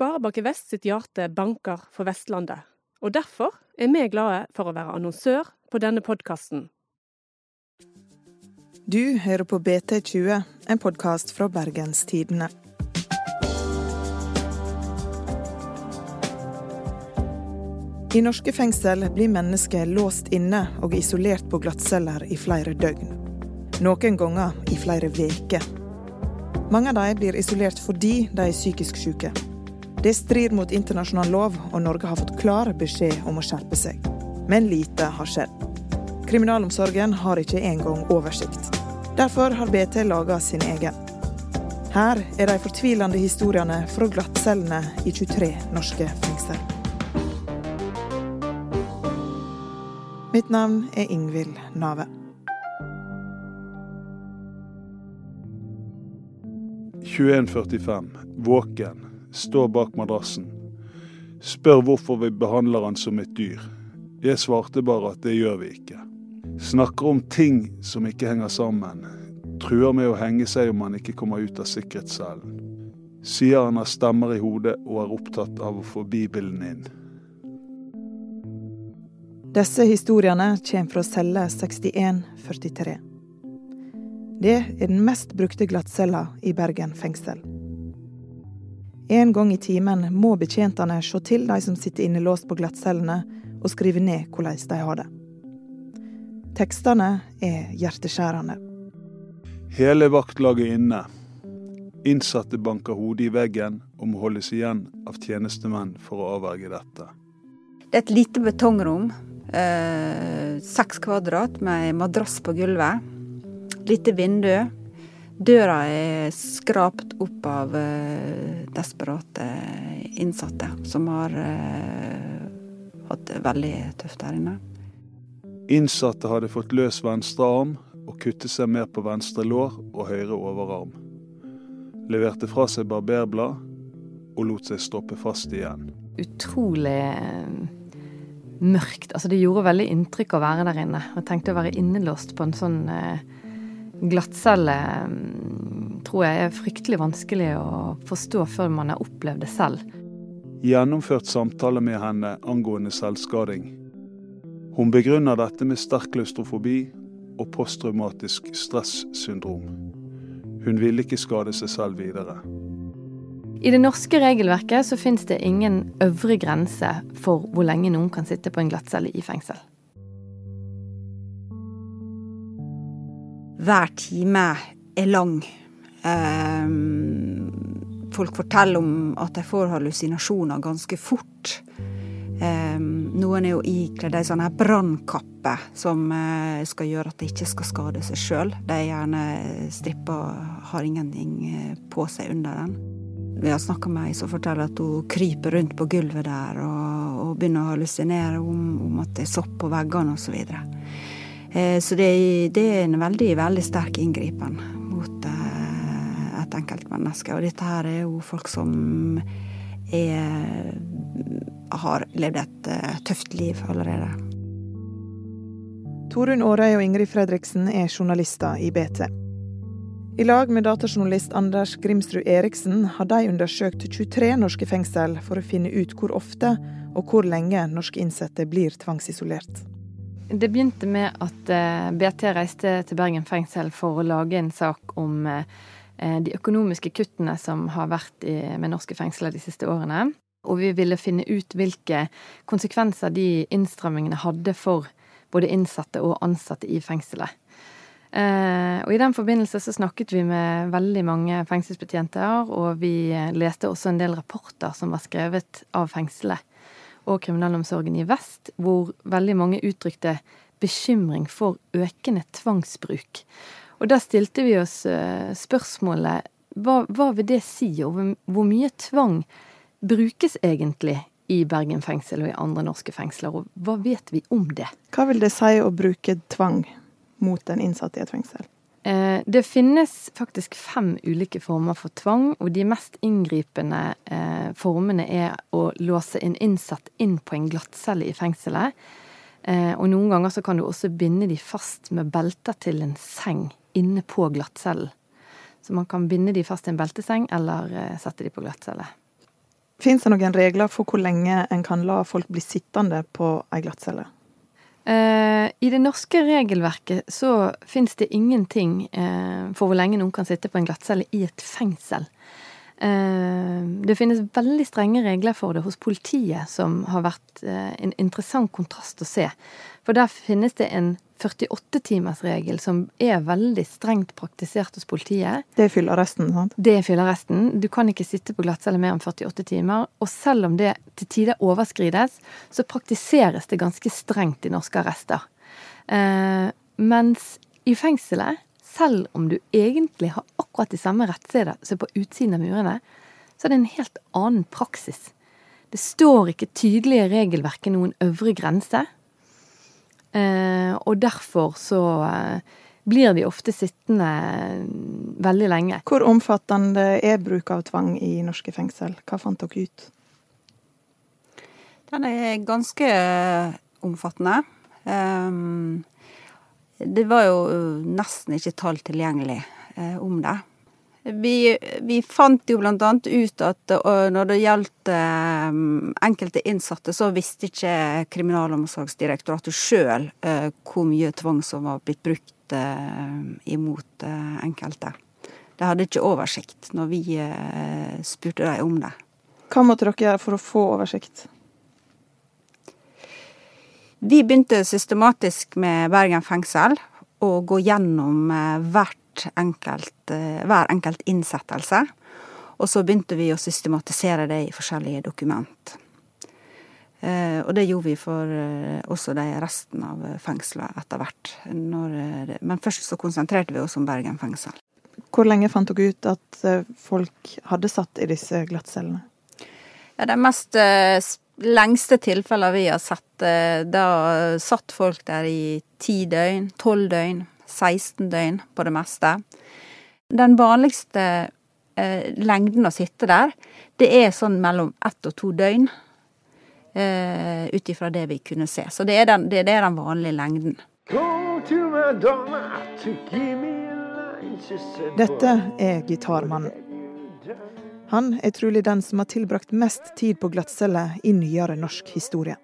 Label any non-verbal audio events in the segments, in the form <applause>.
Sparebanken Vest sitt hjerte banker for Vestlandet, og derfor er vi glade for å være annonsør på denne podkasten. Du hører på BT20, en podkast fra Bergenstidene. I norske fengsel blir mennesker låst inne og isolert på glattceller i flere døgn. Noen ganger i flere uker. Mange av dem blir isolert fordi de er psykisk syke. Det strir mot internasjonal lov, og Norge har fått klar beskjed om å skjerpe seg. Men lite har skjedd. Kriminalomsorgen har ikke engang oversikt. Derfor har BT laga sin egen. Her er de fortvilende historiene fra glattcellene i 23 norske fengsel. Mitt navn er Ingvild Nave. 21.45, våken, står bak madrassen. Spør hvorfor vi behandler han som et dyr. Jeg svarte bare at det gjør vi ikke. Snakker om ting som ikke henger sammen. Truer med å henge seg om han ikke kommer ut av sikkerhetscellen. Sier han har stemmer i hodet og er opptatt av å få Bibelen inn. Disse historiene kommer fra celle 6143. Det er den mest brukte glattcella i Bergen fengsel. En gang i timen må betjentene se til de som sitter innelåst på glattcellene, og skrive ned hvordan de har det. Tekstene er hjerteskjærende. Hele vaktlaget inne. Innsatte banker hodet i veggen og må holdes igjen av tjenestemenn for å avverge dette. Det er et lite betongrom Eh, seks kvadrat med madrass på gulvet. Lite vindu. Døra er skrapt opp av eh, desperate innsatte som har eh, hatt det veldig tøft her inne. Innsatte hadde fått løs venstre arm og kuttet seg mer på venstre lår og høyre overarm. Leverte fra seg barberblad og lot seg stoppe fast igjen. Utrolig mørkt. Altså det gjorde veldig inntrykk å være der inne. Jeg tenkte å være innelåst på en sånn eh, glattcelle mm, tror jeg er fryktelig vanskelig å forstå før man har opplevd det selv. Gjennomført samtale med henne angående selvskading. Hun begrunner dette med sterk klaustrofobi og posttraumatisk stressyndrom. Hun ville ikke skade seg selv videre. I det norske regelverket så finnes det ingen øvre grense for hvor lenge noen kan sitte på en glattcelle i fengsel. Hver time er lang. Ehm, folk forteller om at de får hallusinasjoner ganske fort. Ehm, noen er jo ikledd ei sånn brannkappe som eh, skal gjøre at de ikke skal skade seg sjøl. De er gjerne strippa har ingenting eh, på seg under den vi har snakka med ei som forteller at hun kryper rundt på gulvet der og, og begynner å hallusinere om, om, at det er sopp på veggene osv. Eh, så det, det, er en veldig, veldig sterk inngripen mot eh, et enkeltmenneske. Og dette her er jo folk som er, har levd et uh, tøft liv allerede. Torunn Aarøy og Ingrid Fredriksen er journalister i BT. I lag med datajournalist Anders Grimsrud Eriksen har de undersøkt 23 norske fengsel for å finne ut hvor ofte og hvor lenge norske innsatte blir tvangsisolert. Det begynte med at eh, BT reiste til Bergen fengsel for å lage en sak om eh, de økonomiske kuttene som har vært med norske fengsler de siste årene. Og vi ville finne ut hvilke konsekvenser de innstrammingene hadde for både innsatte og ansatte i fengselet. Eh, og I den forbindelse så snakket vi med veldig mange fengselsbetjenter, og vi leste også en del rapporter som var skrevet av fengselet og kriminalomsorgen i vest, hvor veldig mange uttrykte bekymring for økende tvangsbruk. Og da stilte vi oss eh, spørsmålet hva, hva vil det si, og hvor, mye tvang brukes egentlig i Bergen fengsel og i andre norske fengsler, og hva vet vi om det? Hva vil det si å bruke tvang? mot en innsatt i et fengsel? Eh, det finnes faktisk fem ulike former for tvang, og de mest inngripende eh, formene er å låse en innsatt inn på en glattcelle i fengselet. Eh, og noen ganger så kan du også binde de fast med belter til en seng inne på glattcellen. Så man kan binde de fast til en belteseng eller sette de på glattcelle. Fins det noen regler for hvor lenge en kan la folk bli sittende på ei glattcelle? Eh, I det norske regelverket så finnes det ingenting eh, for hvor lenge noen kan sitte på en glattcelle i et fengsel. Eh, det finnes veldig strenge regler for det hos politiet, som har vært eh, en interessant kontrast å se. For der finnes det en 48-timersregel som er veldig strengt praktisert hos politiet. Det er fyllearresten, sant? Det er fyllearresten. Du kan ikke sitte på glattcelle mer enn 48 timer. Og selv om det til tider overskrides, så praktiseres det ganske strengt i norske arrester. Eh, mens i fengselet, selv om du egentlig har akkurat de samme rettsteder som på utsiden av murene, så er det en helt annen praksis. Det står ikke tydelige i regelverket noen øvre grense. Eh, og derfor så eh, blir de ofte sittende veldig lenge. Hvor omfattende er bruk av tvang i norske fengsel? Hva fant dere ut? Den er ganske omfattende. Um, det var jo nesten ikke tall tilgjengelig eh, om det. Vi, vi, fant jo annet ut at når det gjaldt eh, enkelte innsatte, så visste ikke Kriminalomsorgsdirektoratet sjøl eh, hvor mye tvang som var blitt brukt eh, imot enkelte. De hadde ikke oversikt når vi spurte dem om det. Hva måtte dere gjøre for å få oversikt? Vi begynte systematisk med Bergen fengsel å gå gjennom hvert enkelt, eh, hver enkelt innsettelse. Og så begynte vi å systematisere det i forskjellige dokument. Eh, og det gjorde vi for eh, også de resten av fengselet etter hvert. men først så konsentrerte vi oss om Bergen fengsel. Hvor lenge fant dere ut at folk hadde satt i disse glattcellene? Ja, De mest lengste tilfellene vi har sett, da satt folk der i ti døgn, tolv døgn, 16 døgn på det meste. Den vanligste eh, lengden å sitte der, det er sånn mellom ett og to døgn. Eh, Ut ifra det vi kunne se. Så det er den, det, det er den vanlige lengden. Dette er gitarmannen. Han er trolig den som har tilbrakt mest tid på glattcelle i nyere norsk historie.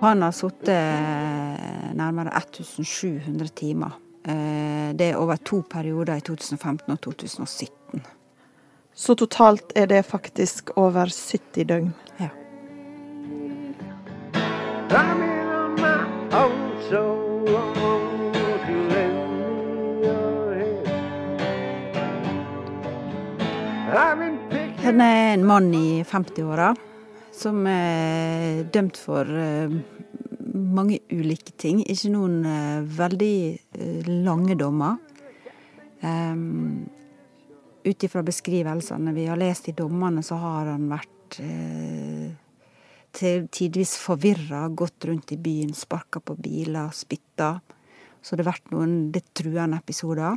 Han har sittet eh, nærmere 1700 timer. Eh, det er over to perioder i 2015 og 2017. Så totalt er det faktisk over 70 døgn? Ja. Han er en mann i 50-åra som er dømt for eh, mange ulike ting. Ikke noen eh, veldig eh, lange dommer. Ut ifra beskrivelsene vi har lest i dommene, så har han vært tidvis forvirra, gått rundt i byen, sparka på biler, spytta. Så det har vært noen litt truende episoder.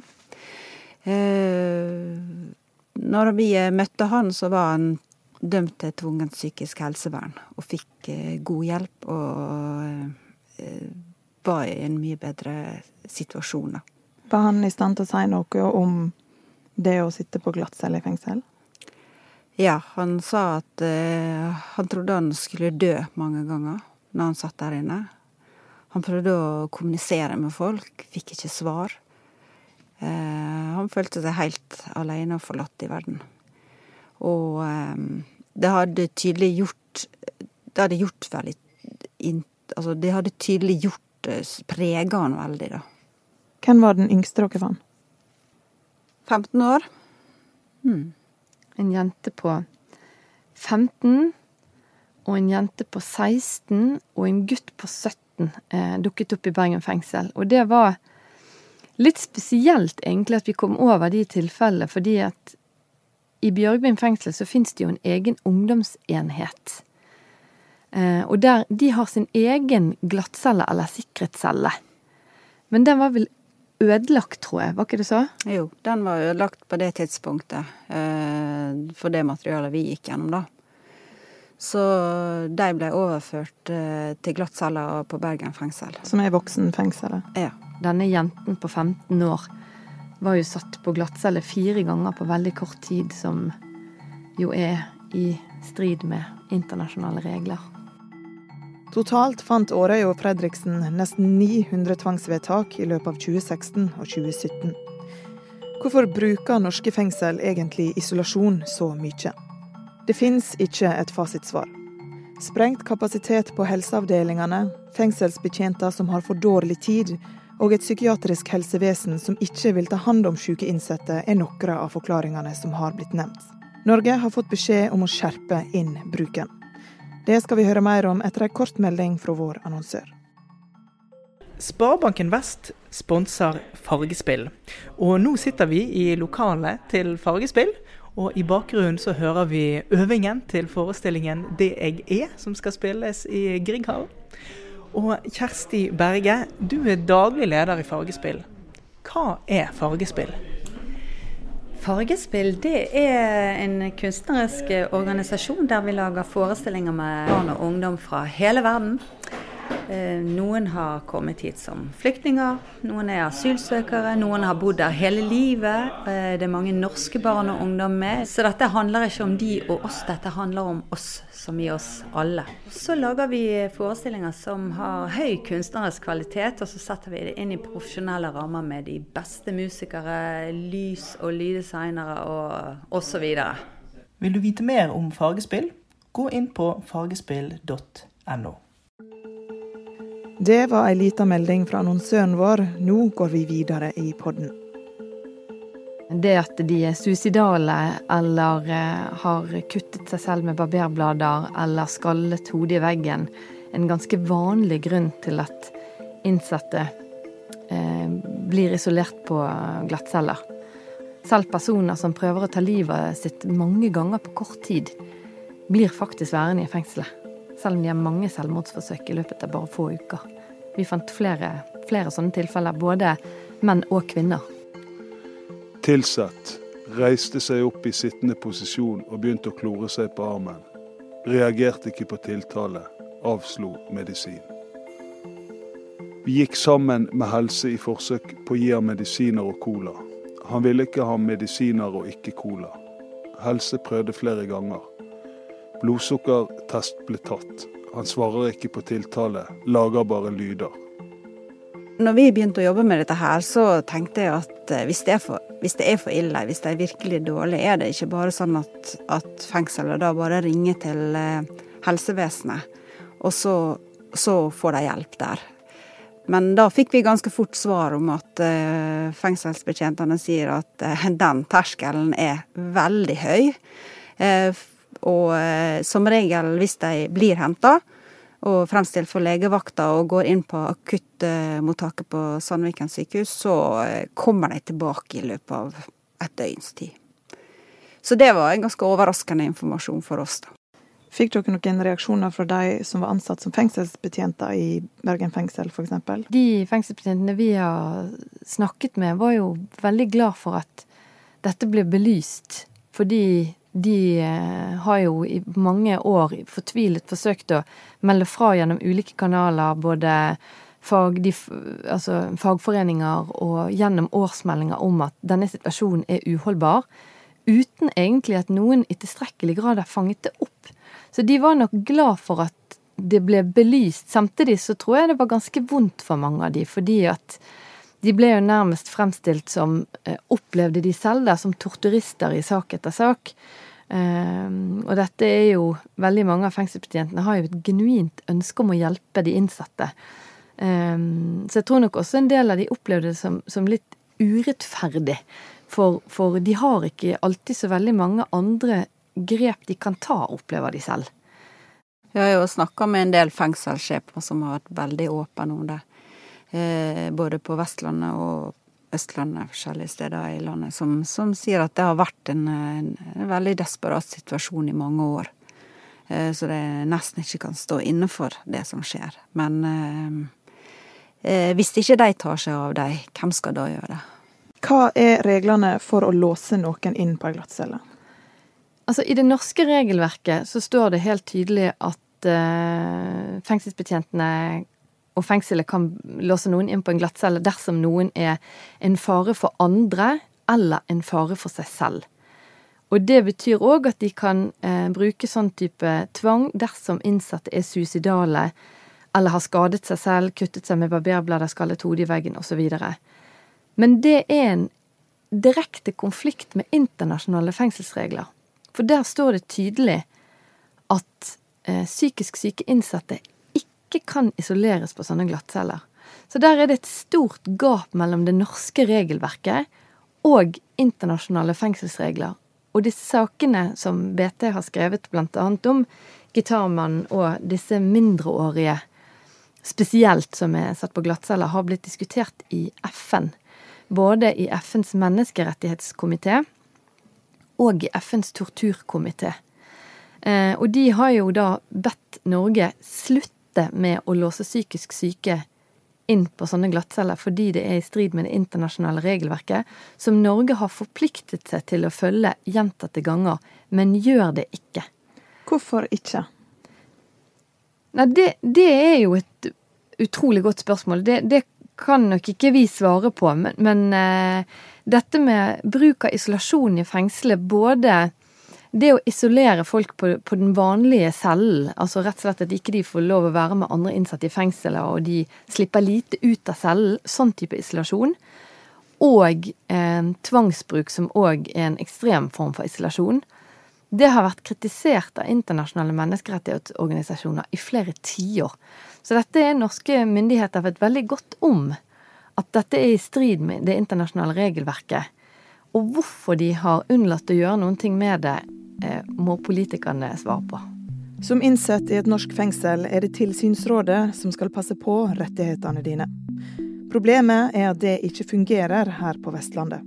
Når vi eh, møtte han, så var han dømt til tvungent psykisk helsevern og fikk eh, god hjelp og eh, var i en mye bedre situasjon. da. Var han i stand til å si noe om det å sitte på glattcelle i fengsel? Ja, han sa at uh, han trodde han skulle dø mange ganger når han satt der inne. Han prøvde å kommunisere med folk, fikk ikke svar. Eh, han følte seg helt alene og forlatt i verden. Og eh, det hadde tydelig gjort Det hadde gjort veldig Altså, det hadde tydelig gjort eh, Prega han veldig, da. Hvem var den yngste dere fant? 15 år. Hmm. En jente på 15 og en jente på 16 og en gutt på 17 eh, dukket opp i Bergen fengsel. Og det var litt spesielt egentlig at vi kom over de tilfellene, fordi at i Bjørgvin fengsel så fins det jo en egen ungdomsenhet. Eh, og der, de har sin egen glattcelle eller sikkerhetscelle. Men den var vel ødelagt, tror jeg, var ikke det så? Jo, den var ødelagt på det tidspunktet. Eh, for det materialet vi gikk gjennom, da. Så de ble overført eh, til glattcella på Bergen fengsel. Som er voksenfengselet? Ja. Denne jenten på 15 år var jo satt på glattcelle fire ganger på veldig kort tid, som jo er i strid med internasjonale regler. Totalt fant Årøy og Fredriksen nesten 900 tvangsvedtak i løpet av 2016 og 2017. Hvorfor bruker norske fengsel egentlig isolasjon så mye? Det fins ikke et fasitsvar. Sprengt kapasitet på helseavdelingene, fengselsbetjenter som har for dårlig tid, og et psykiatrisk helsevesen som ikke vil ta hand om syke innsatte, er noen av forklaringene som har blitt nevnt. Norge har fått beskjed om å skjerpe inn bruken. Det skal vi høre mer om etter ei kort melding fra vår annonsør. Sparebanken Vest sponser Fargespill. Og nå sitter vi i lokalet til Fargespill. Og i bakgrunnen så hører vi øvingen til forestillingen 'Det jeg er', som skal spilles i Grieghallen. Og Kjersti Berge, du er daglig leder i Fargespill. Hva er Fargespill? Fargespill det er en kunstnerisk organisasjon der vi lager forestillinger med barn og ungdom fra hele verden. Eh, noen har kommet hit som flyktninger, noen er asylsøkere, noen har bodd der hele livet. Eh, det er mange norske barn og ungdom med. Så dette handler ikke om de og oss, dette handler om oss, som i oss alle. Så lager vi forestillinger som har høy kunstnerisk kvalitet, og så setter vi det inn i profesjonelle rammer med de beste musikere, lys- og lyddesignere og osv. Vil du vite mer om fargespill? Gå inn på fargespill.no. Det var ei lita melding fra annonsøren vår. Nå går vi videre i podden. Det at de er suicidale eller eh, har kuttet seg selv med barberblader eller skallet hodet i veggen, en ganske vanlig grunn til at innsatte eh, blir isolert på glattceller. Selv personer som prøver å ta livet sitt mange ganger på kort tid, blir faktisk værende i fengselet selv om de har mange selvmordsforsøk i løpet av bare få uker. Vi fant flere, flere sånne tilfeller, både menn og kvinner. Tilsatt reiste seg opp i sittende posisjon og begynte å klore seg på armen. Reagerte ikke på tiltale, avslo medisin. Vi gikk sammen med helse i forsøk på å gi ham medisiner og cola. Han ville ikke ha medisiner og ikke cola. Helse prøvde flere ganger. Blodsukkertest ble tatt. Han svarer ikke på tiltale, lager bare lyder. Når vi begynte å jobbe med dette her, så tenkte jeg at eh, hvis det er for, det er for ille, hvis det er virkelig dårlig, er det ikke bare sånn at, at fengselet da bare ringer til eh, helsevesenet, og så, så får de hjelp der. Men da fikk vi ganske fort svar om at uh, fengselsbetjentene sier at <laughs> den terskelen er veldig høy. Og eh, som regel, hvis de blir henta og fremstilt for legevakta og går inn på akuttmottaket på Sandviken sykehus, så eh, kommer de tilbake i løpet av et døgns tid. Så det var en ganske overraskende informasjon for oss. da. Fikk dere noen reaksjoner fra de som var ansatt som fengselsbetjenter i Bergen fengsel f.eks.? De fengselsbetjentene vi har snakket med, var jo veldig glad for at dette ble belyst. Fordi de eh, har jo i mange år fortvilet forsøkt å melde fra gjennom ulike kanaler, både fag, de, altså fagforeninger og gjennom årsmeldinger om at denne situasjonen er uholdbar, uten egentlig at noen i tilstrekkelig grad har fanget det opp. Så de var nok glad for at det ble belyst. Samtidig så tror jeg det var ganske vondt for mange av de, fordi at de ble jo nærmest fremstilt som eh, Opplevde de selv der som torturister i sak etter sak. Um, og dette er jo Veldig mange av fengselsbetjentene har jo et genuint ønske om å hjelpe de innsatte. Um, så jeg tror nok også en del av de opplevde det som, som litt urettferdig. For, for, de har ikke alltid så veldig mange andre grep de kan ta, opplever de selv. Jeg har jo snakka med en del fengselssjefer som har vært veldig åpne om det. Eh, både på Vestlandet og Østlandet, forskjellige steder i landet, som, som sier at det har vært en, en, en, veldig desperat situasjon i mange år. Eh, så det nesten ikke kan stå inne for det som skjer. Men eh, eh, hvis ikke de tar seg av dem, hvem skal da gjøre det? Hva er reglene for å låse noen inn på ei glattcelle? Altså, I det norske regelverket så står det helt tydelig at eh, fengselsbetjentene og fengselet kan låse noen inn på en glattcelle dersom noen er en fare for andre eller en fare for seg selv. Og det betyr òg at de kan eh, bruke sånn type tvang dersom innsatte er suicidale eller har skadet seg selv, kuttet seg med barberblader, skallet hodet i veggen osv. Men det er en direkte konflikt med internasjonale fengselsregler. For der står det tydelig at eh, psykisk syke innsatte ikke kan isoleres på sånne glattceller. Så der er det et stort gap mellom det norske regelverket og internasjonale fengselsregler. Og disse sakene som BT har skrevet bl.a. om Gitarmannen og disse mindreårige spesielt som er satt på glattceller, har blitt diskutert i FN. Både i FNs menneskerettighetskomité og i FNs torturkomité. Eh, og de har jo da bedt Norge slutte med å låse psykisk syke inn på sånne glattceller fordi det er i strid med det internasjonale regelverket, som Norge har forpliktet seg til å følge gjentatte ganger, men gjør det ikke. Hvorfor ikke? Nei, det, det, er jo et utrolig godt spørsmål. Det, det kan nok ikke vi svare på, men, men uh, dette med bruk av isolasjon i fengselet, både det å isolere folk på, på, den vanlige cellen, altså rett og slett at ikke de får lov å være med andre innsatte i fengselet, og de slipper lite ut av cellen, sånn type isolasjon, og eh, tvangsbruk, som òg er en ekstrem form for isolasjon, det har vært kritisert av internasjonale menneskerettighetsorganisasjoner i flere tiår. Så dette er norske myndigheter vet veldig godt om. At dette er i strid med det internasjonale regelverket. Og hvorfor de har unnlatt å gjøre noen ting med det, må politikerne svare på. Som innsatt i et norsk fengsel er det tilsynsrådet som skal passe på rettighetene dine. Problemet er at det ikke fungerer her på Vestlandet.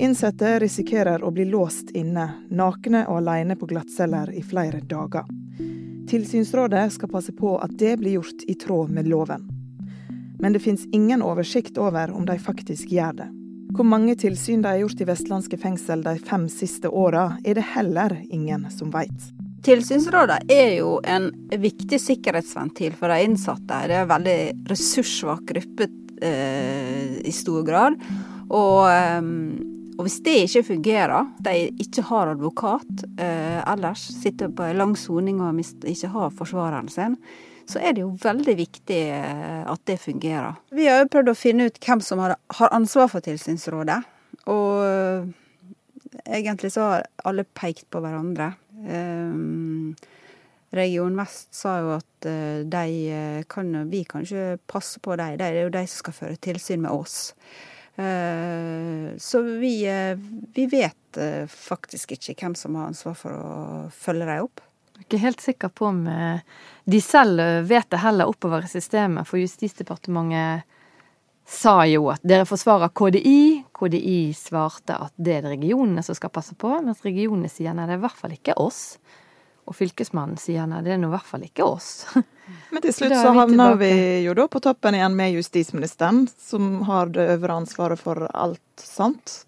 Innsatte risikerer å bli låst inne, nakne og alene på glattceller i flere dager. Tilsynsrådet skal passe på at det blir gjort i tråd med loven. Men det fins ingen oversikt over om de faktisk gjør det. Hvor mange tilsyn de har gjort i vestlandske fengsel de fem siste åra, er det heller ingen som veit. Tilsynsrådet er jo en viktig sikkerhetsventil for de innsatte. Det er en veldig ressurssvak gruppe eh, i stor grad. Og eh, og hvis det ikke fungerer, de ikke har advokat eh, ellers, sitter på en lang soning og ikke har forsvareren sin, så er det jo veldig viktig eh, at det fungerer. Vi har jo prøvd å finne ut hvem som har, ansvar for tilsynsrådet. Og eh, egentlig så har alle pekt på hverandre. Um, Region Vest sa jo at de kan, vi kan ikke passe på dem, det er jo de som skal føre tilsyn med oss. Eh, så vi, eh, vi vet eh, faktisk ikke hvem som har ansvar for å følge dem opp. Jeg er ikke helt sikker på om de selv vet det heller oppover i systemet, for Justisdepartementet sa jo at dere forsvarer KDI. KDI svarte at det er det regionene som skal passe på, mens regionene sier nei, det er i hvert fall ikke oss. Og fylkesmannen sier nei, det er nå i hvert fall ikke oss. <laughs> Men til slutt så havner vi jo da på toppen igjen med justisministeren, som har det øvre ansvaret for alt, sant?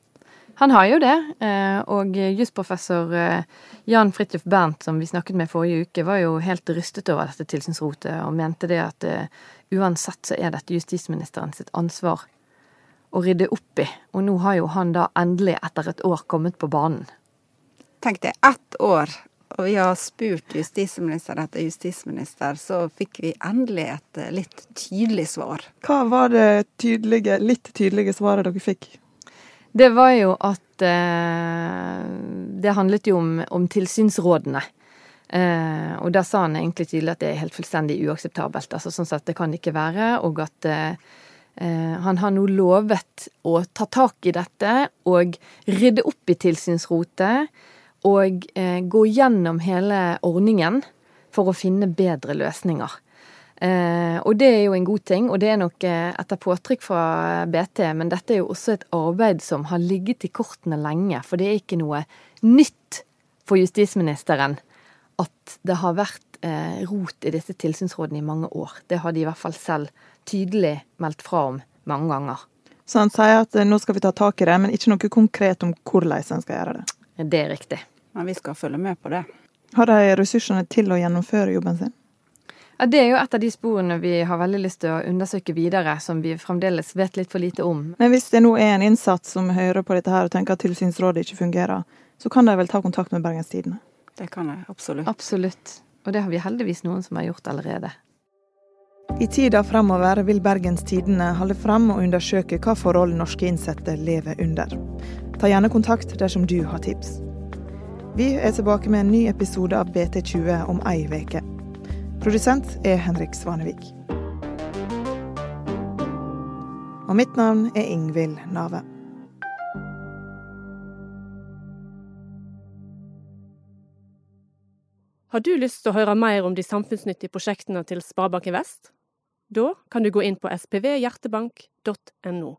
Han har jo det, eh, og jusprofessor eh, Jan Fridtjof Bernt, som vi snakket med forrige uke, var jo helt rystet over dette tilsynsrotet, og mente det at eh, uansett så er dette justisministeren sitt ansvar å rydde opp i. Og nå har jo han da endelig, etter et år, kommet på banen. Tenk det, ett år og vi har spurt justisminister etter justisminister, så fikk vi endelig et litt tydelig svar. Hva var det tydelige, litt tydelige svaret dere fikk? Det var jo at eh, Det handlet jo om, om tilsynsrådene. Eh, og da sa han egentlig tydelig at det er helt fullstendig uakseptabelt. Altså sånn sett det kan det ikke være. Og at eh, eh, han har nå lovet å ta tak i dette og rydde opp i tilsynsrotet og eh, gå gjennom hele ordningen for å finne bedre løsninger. Eh, og det er jo en god ting, og det er nok eh, etter påtrykk fra BT, men dette er jo også et arbeid som har ligget i kortene lenge, for det er ikke noe nytt for justisministeren at det har vært eh, rot i disse tilsynsrådene i mange år. Det har de i hvert fall selv tydelig meldt fra om mange ganger. Så han sier at eh, nå skal vi ta tak i det, men ikke noe konkret om hvordan en skal gjøre det? Det er riktig. Men vi skal følge med på det. Har de ressursene til å gjennomføre jobben sin? Ja, Det er jo et av de sporene vi har veldig lyst til å undersøke videre, som vi fremdeles vet litt for lite om. Men hvis det nå er en innsatt som hører på dette her og tenker at tilsynsrådet ikke fungerer, så kan de vel ta kontakt med Bergens Tidende? Det kan jeg absolutt. Absolutt. Og det har vi heldigvis noen som har gjort allerede. I tida framover vil Bergens Tidende holde frem og undersøke hva forhold norske innsatte lever under. Ta gjerne kontakt dersom du har tips. Vi er tilbake med en ny episode av BT20 om ei uke. Produsent er Henrik Svanevik. Og mitt navn er Ingvild Nave. Har du lyst til å høre mer om de samfunnsnyttige prosjektene til Sparebanken Vest? Da kan du gå inn på spvhjertebank.no.